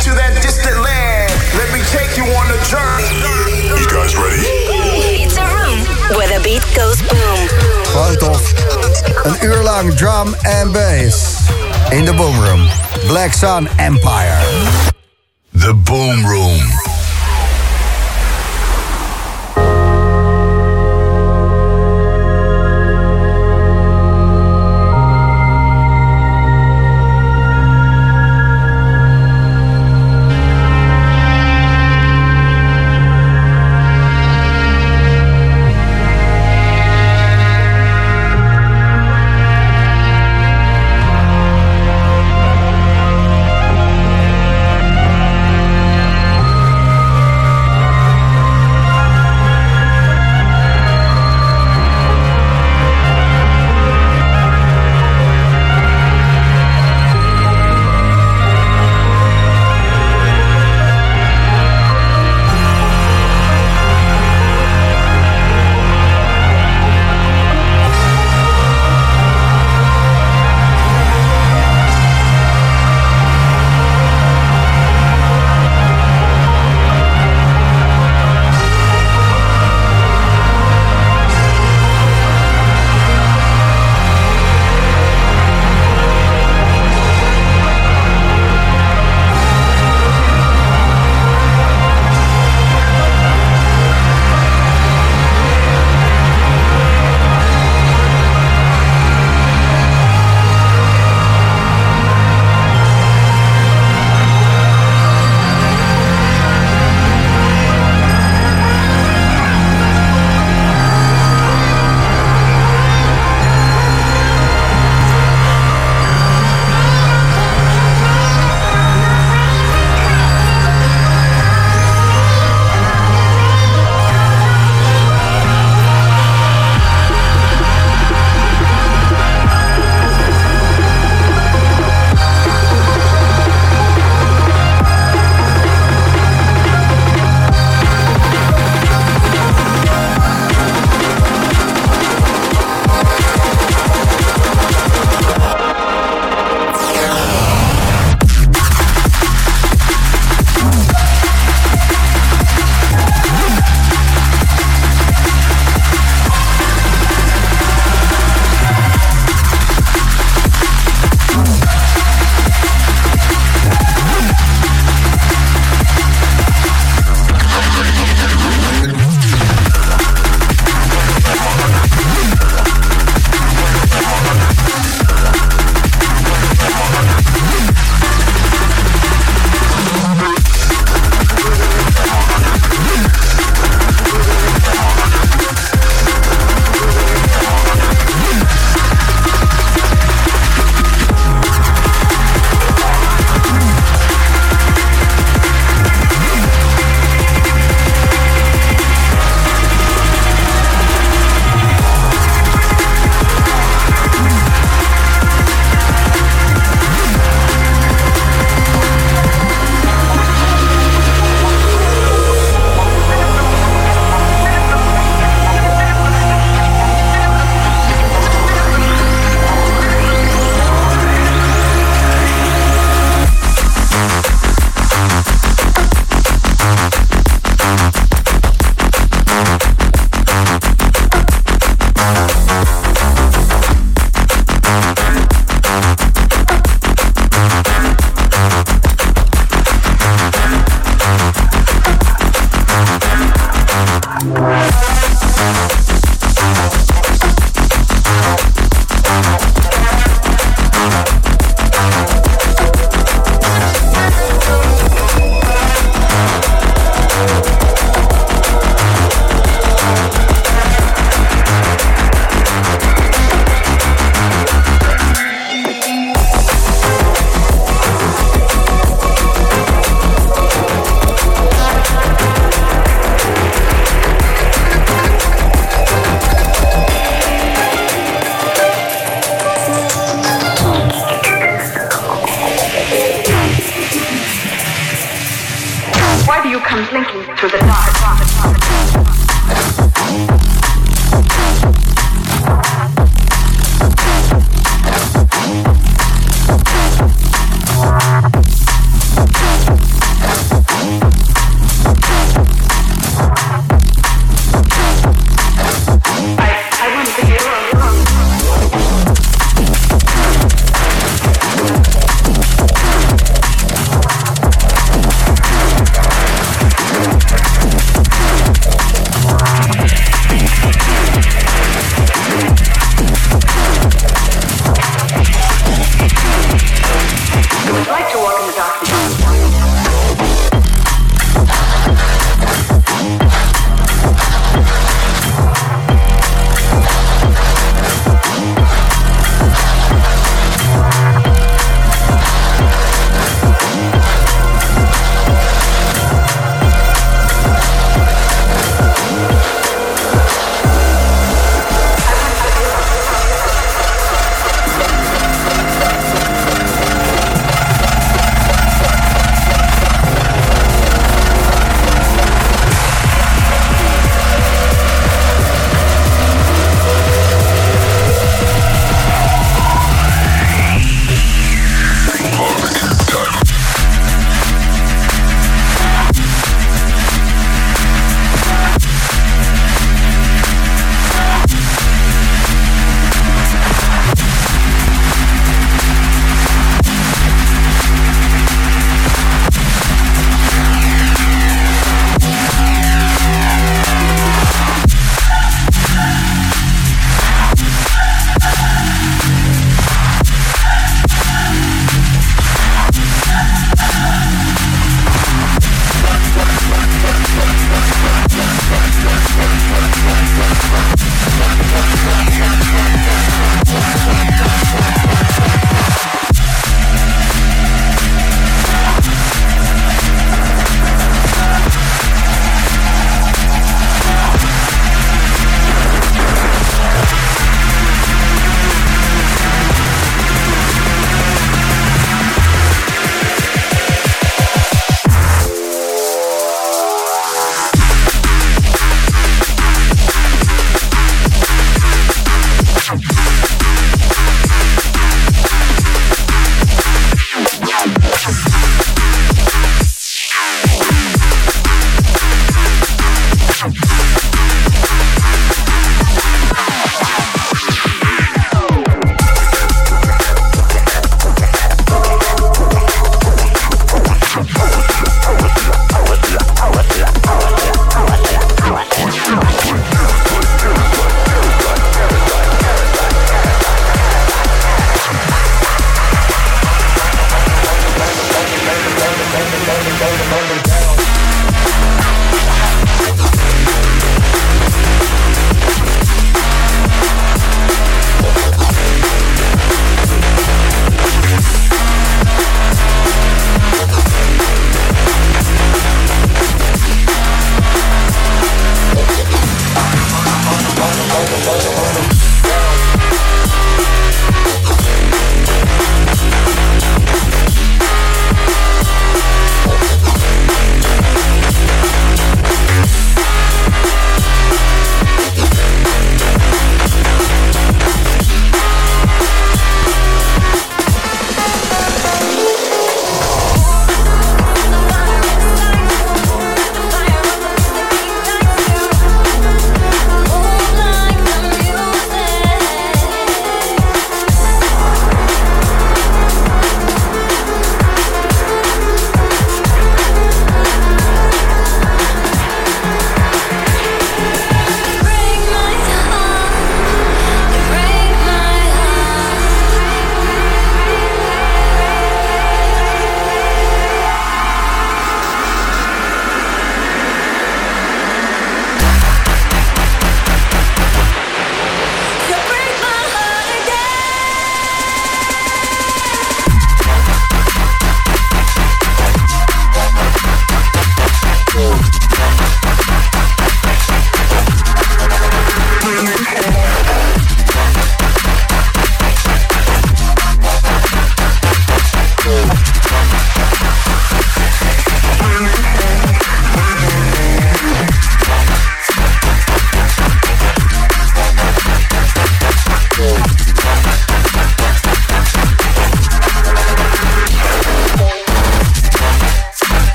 into that distant land. Let me take you on a journey. You guys ready? It's a room where the beat goes boom. Gewoon tof. Een uur lang drum and bass. In de Boom Room. Black Sun Empire. The Boom Room.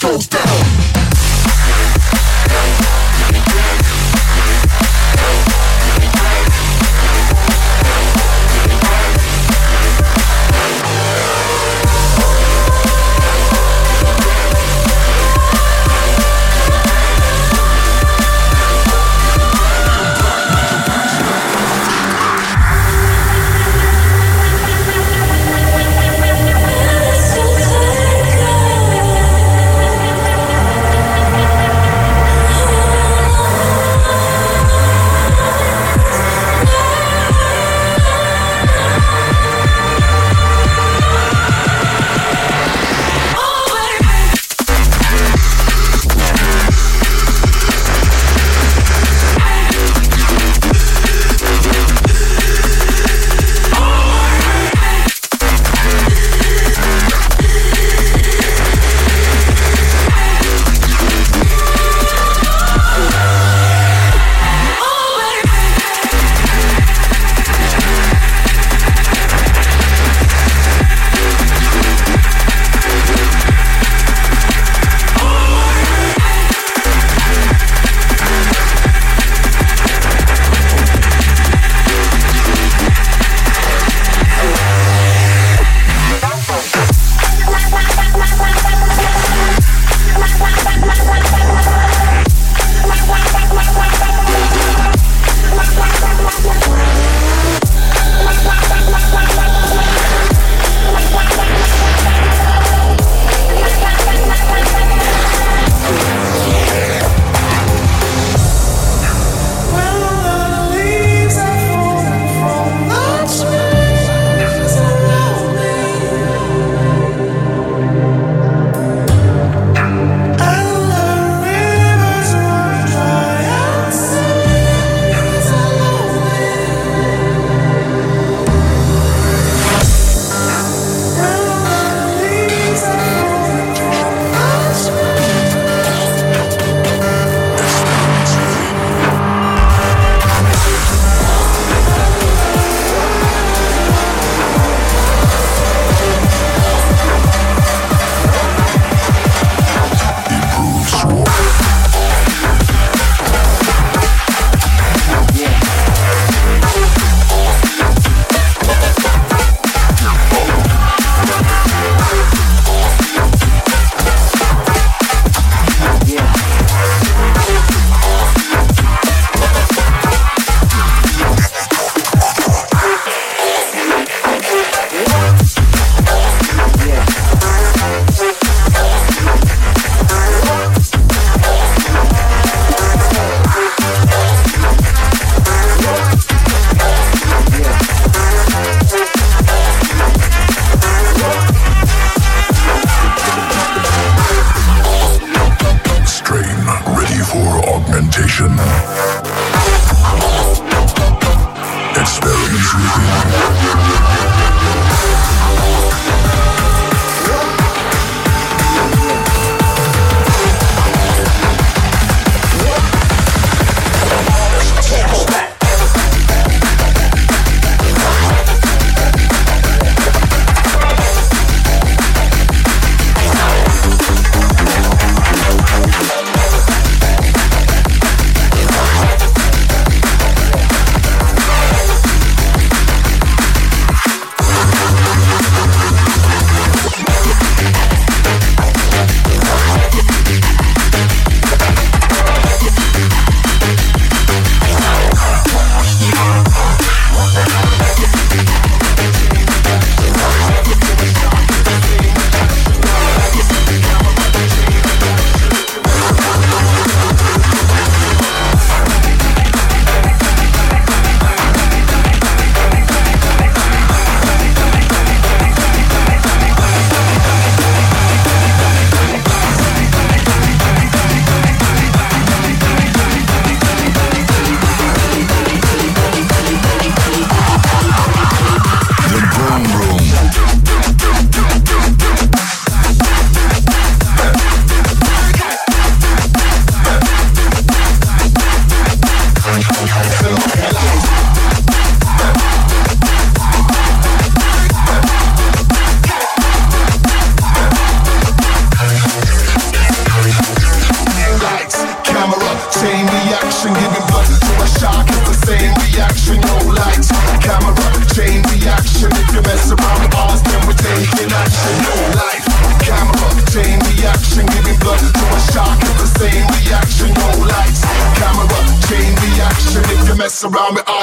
goes down.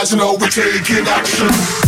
guys know we're taking action.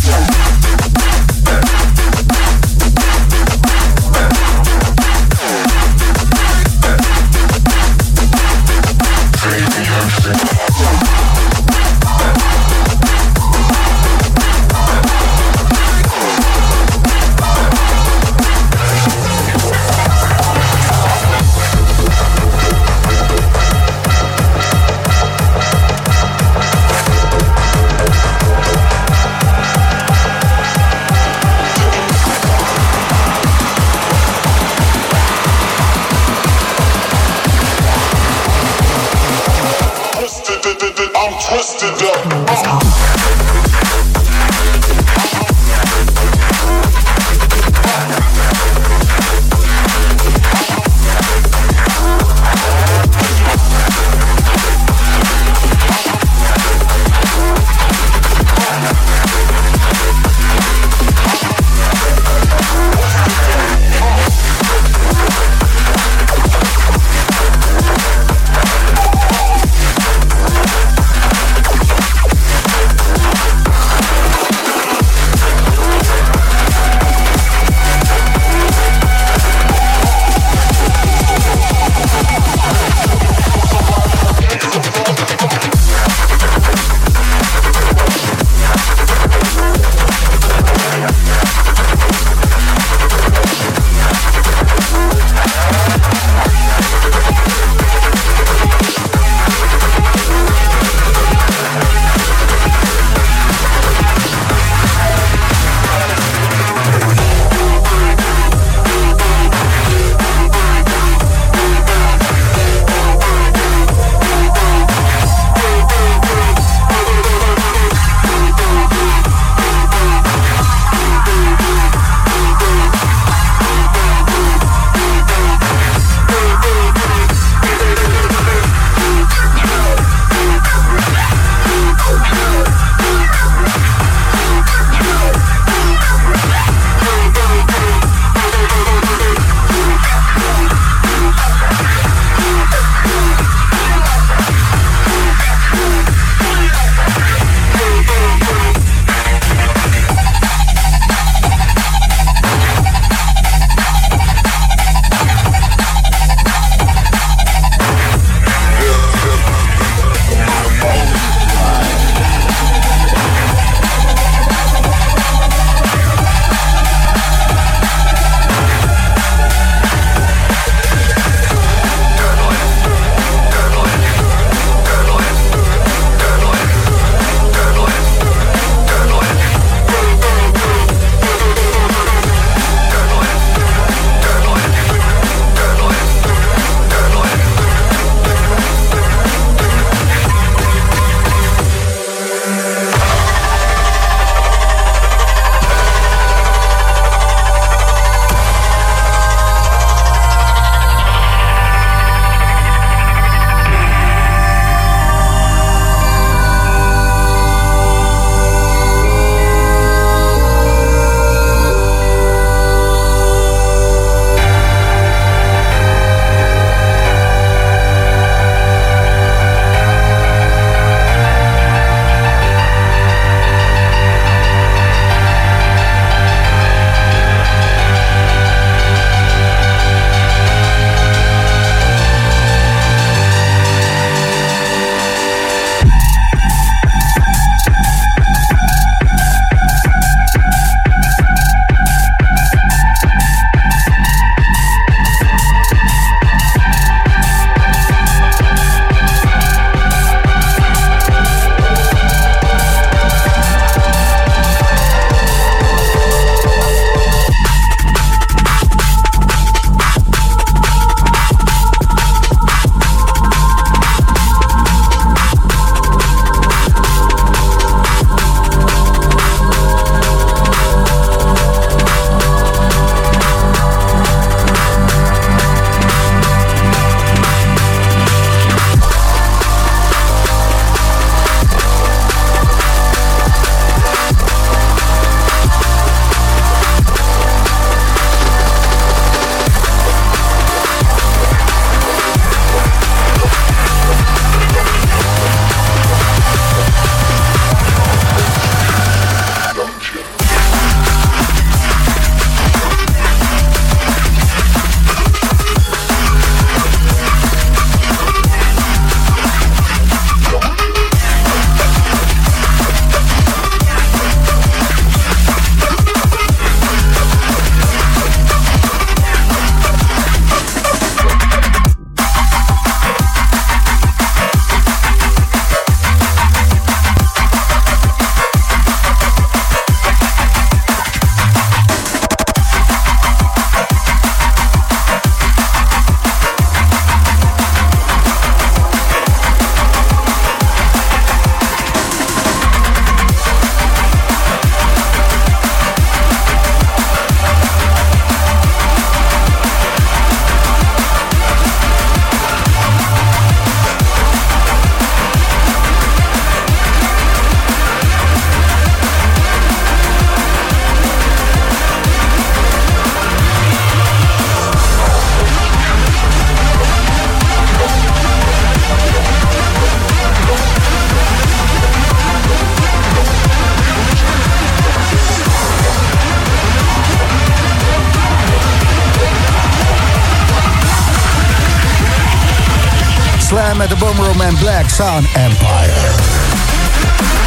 Met de Boomroom en Black Sound Empire.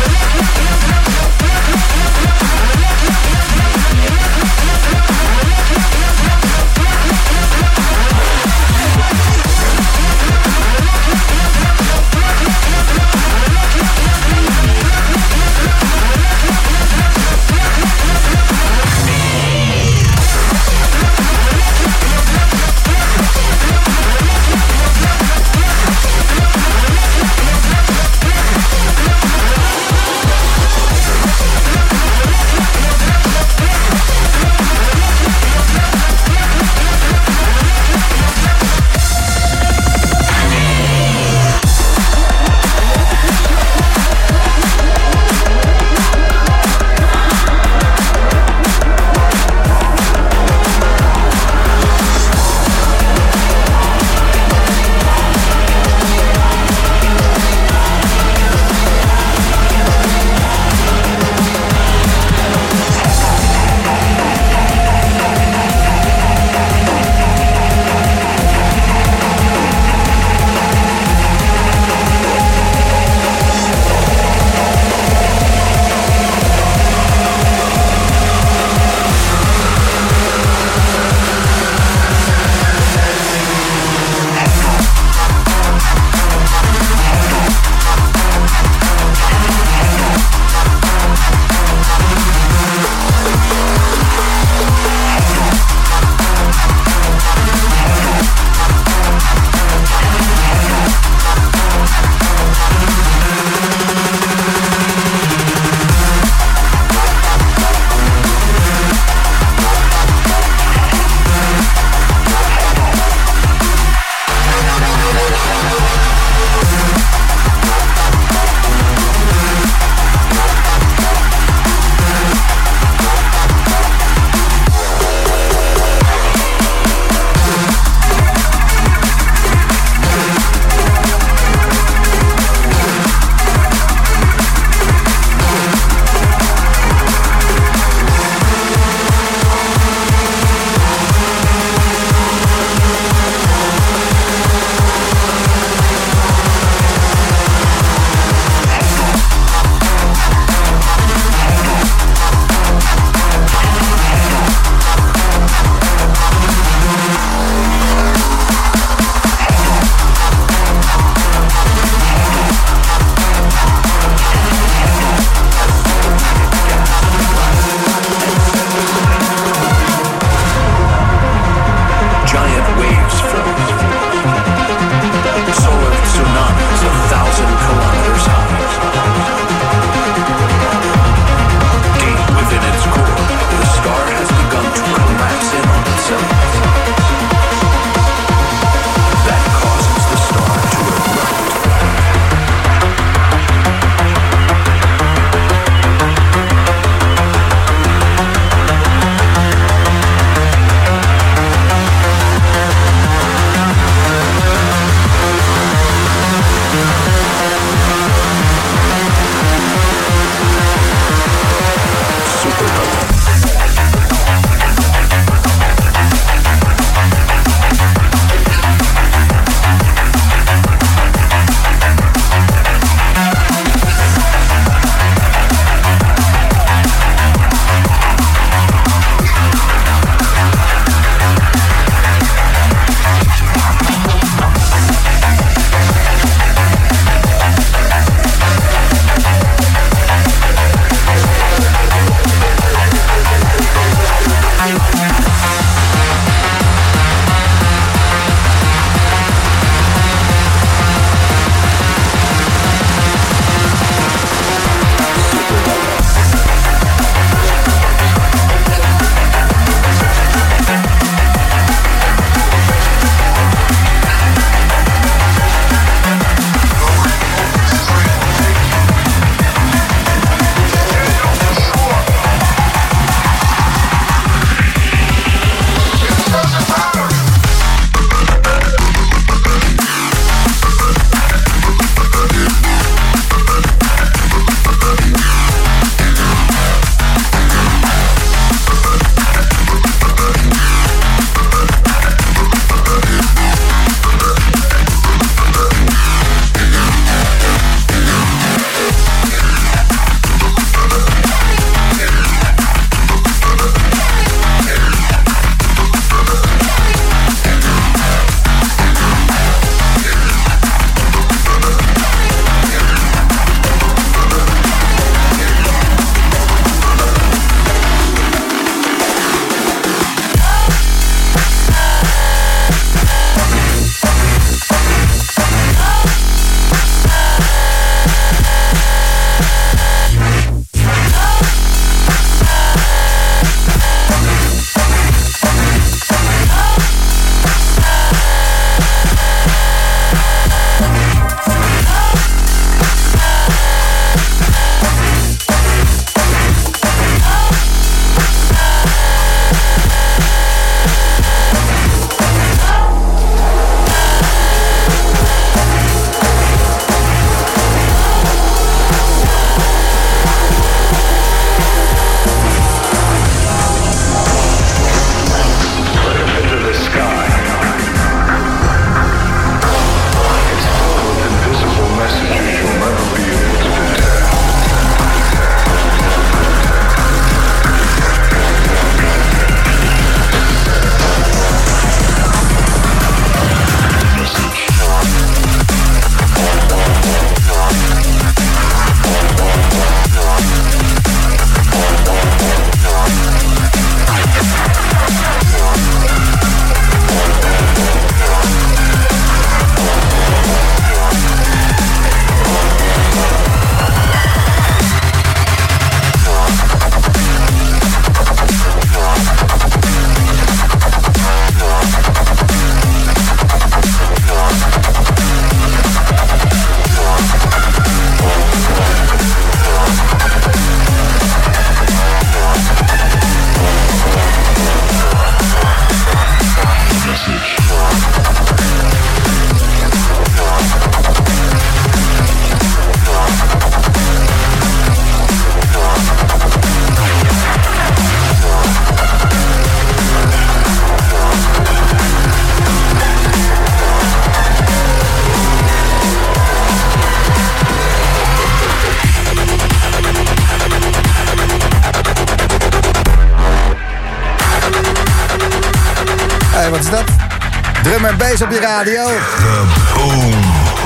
Radio. The Boom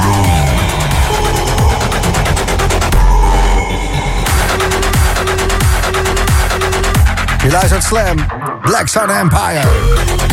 Room. Je luistert Slam, Black Sun Empire.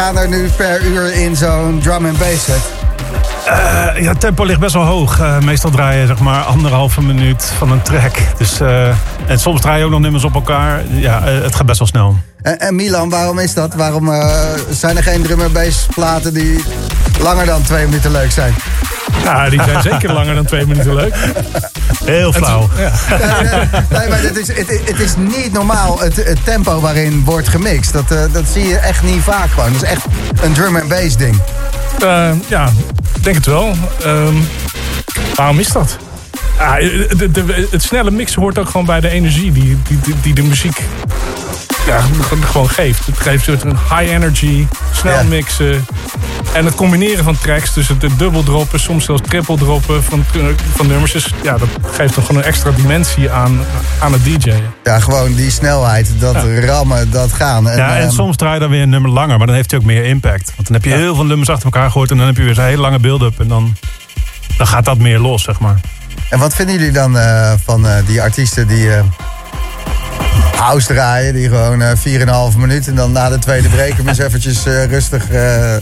Gaan er nu per uur in zo'n drum and bass set? Eh, ja, het tempo ligt best wel hoog. Eh, meestal draai je zeg maar anderhalve minuut van een track. Dus, eh, en soms draai je ook nog nummers op elkaar. Ja, eh, het gaat best wel snel. En, en Milan, waarom is dat? Waarom eh, zijn er geen drum bass platen die langer dan twee minuten leuk zijn? Ja, die zijn zeker langer dan twee minuten leuk. Heel flauw. Ja. Nee, maar het is, het, het is niet normaal het, het tempo waarin wordt gemixt. Dat, eh, dat zie je echt niet vaak gewoon. Dat is echt een drum and bass ding. Eh, ja, ik denk het wel. Ehm, waarom is dat? Ah, de, de- het snelle mixen hoort ook gewoon bij de energie die, die, die, die de muziek ja, gewoon geeft. Het geeft een soort een high energy, snel Ja. mixen. En het combineren van tracks, dus het dubbel droppen, soms zelfs triple droppen van, van nummers. Dus ja, dat geeft dan gewoon een extra dimensie aan, aan het DJ'en. Ja, gewoon die snelheid, dat rammen, dat gaan. En, Ja, en ehm, soms draai je dan weer een nummer langer, maar dan heeft hij ook meer impact. Want dan heb je heel veel nummers achter elkaar gehoord en dan heb je weer zo'n hele lange build-up. En dan, dan gaat dat meer los, zeg maar. En wat vinden jullie dan eh, van eh, die artiesten die eh house draaien, die gewoon eh 4,5 minuten en dan na de tweede break hem eens eventjes eh, rustig. eh,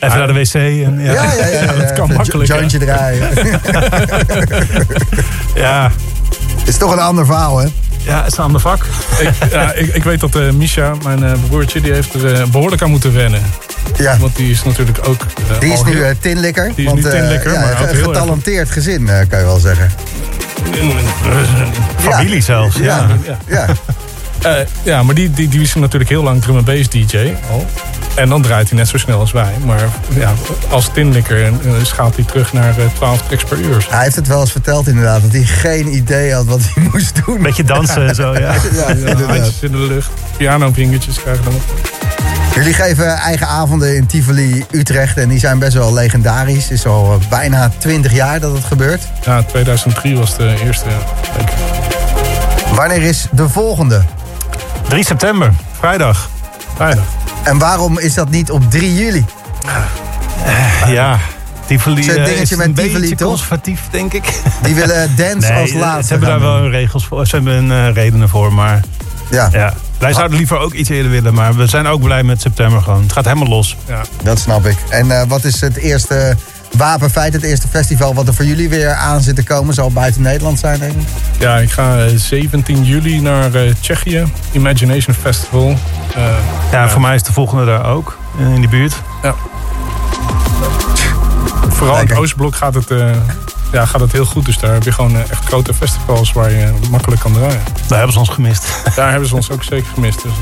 Even naar de wc. En, ja, ja, ja, ja, ja, dat kan even makkelijk, Een jointje draaien. ja. is toch een ander verhaal, hè? Ja, het is een ander vak. ik, ja, ik, ik weet dat eh Misha, mijn eh, broertje, die heeft er eh, behoorlijk aan moeten wennen. Ja. Want die is natuurlijk ook... eh, Die is nu eh, tinlikker. Die is want, nu eh, tinlikker, ja, maar ook een heel erg- getalenteerd gezin, eh, kan je wel zeggen. Familie zelfs. Ja. Ja, ja. Ja, maar die, die, die is natuurlijk heel lang drum en bass DJ al. En dan draait hij net zo snel als wij. Maar ja, als tinlikker eh, schaalt hij terug naar eh, 12 tracks per uur. Hij heeft het wel eens verteld inderdaad, dat hij geen idee had wat hij moest doen. Beetje dansen en zo, ja. Ja, in de lucht, pianovingertjes krijgen dan. Jullie geven eigen avonden in Tivoli, Utrecht en die zijn best wel legendarisch. Het is al eh, bijna 20 jaar dat het gebeurt. Ja, 2003 was de eerste. denk ik. Wanneer is de volgende? 3 september, vrijdag. Vrijdag. En waarom is dat niet op 3 juli? Ja, Tivoli Zo'n eh, dingetje is met een Tivoli, beetje toch? conservatief, denk ik. Die willen dance als Nee, laatste. ze hebben daar wel doen. regels voor. Ze hebben hun eh, redenen voor, maar Ja, ja. Wij zouden liever ook iets eerder willen, maar we zijn ook blij met september gewoon. Het gaat helemaal los. Ja. dat snap ik. En eh, wat is het eerste wapenfeit, het eerste festival wat er voor jullie weer aan zit te komen? Zal buiten Nederland zijn, denk ik. ja, ik ga eh, 17 juli naar eh, Tsjechië. Imagination Festival. Eh, Ja, voor mij is de volgende daar ook, eh, in die buurt. Vooral in het Oostblok gaat het, eh, ja, gaat het heel goed. Dus daar heb je gewoon eh, echt grote festivals waar je makkelijk kan draaien. Daar hebben ze ons gemist. Daar hebben ze ons ook zeker gemist. Dus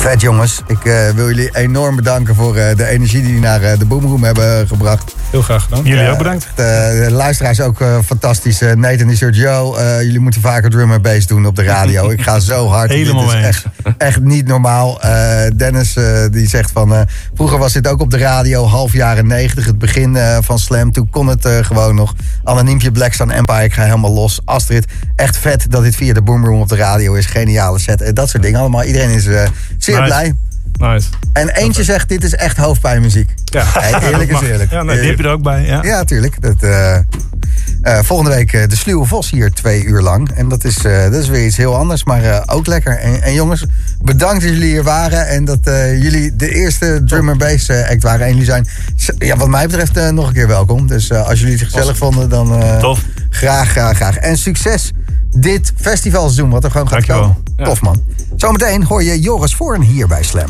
Vet jongens, ik eh, wil jullie enorm bedanken voor eh, de energie die jullie naar eh, de Boomroom hebben gebracht. Heel graag gedaan. Jullie Ja, ook bedankt. De, de luisteraars ook eh, fantastisch. Eh, Nathan die zegt, yo, eh, jullie moeten vaker drum en bass doen op de radio. Ik ga zo hard. Helemaal Dit is mee echt, echt niet normaal. Eh, Dennis eh, die zegt van, eh, vroeger was dit ook op de radio, half jaren 90, het begin eh, van Slam. Toen kon het eh, gewoon nog. Anoniempje Blackstone Empire, ik ga helemaal los. Astrid, echt vet dat dit via de Boomroom op de radio is. Geniale set. Eh, dat soort dingen allemaal. Iedereen is eh, zeer Nice. blij. Nice. En eentje zegt, dit is echt hoofdpijnmuziek. Ja. Hey, eerlijk is eerlijk. Ja, nee, Die heb je er ook bij, ja. Ja, tuurlijk. Dat, eh, eh, volgende week eh, de Sluwe Vos hier twee uur lang. En dat is, dat is weer iets heel anders, maar ook lekker. En, en jongens, bedankt dat jullie hier waren. En dat jullie de eerste drum and bass act waren. En jullie zijn, ja, wat mij betreft, nog een keer welkom. Dus als jullie het gezellig vonden, dan Tof. graag, graag, graag. En succes dit festivalseizoen, wat er gewoon gaat Dankjewel. komen. Tof man. Zometeen hoor je Joris Voorn hier bij Slam.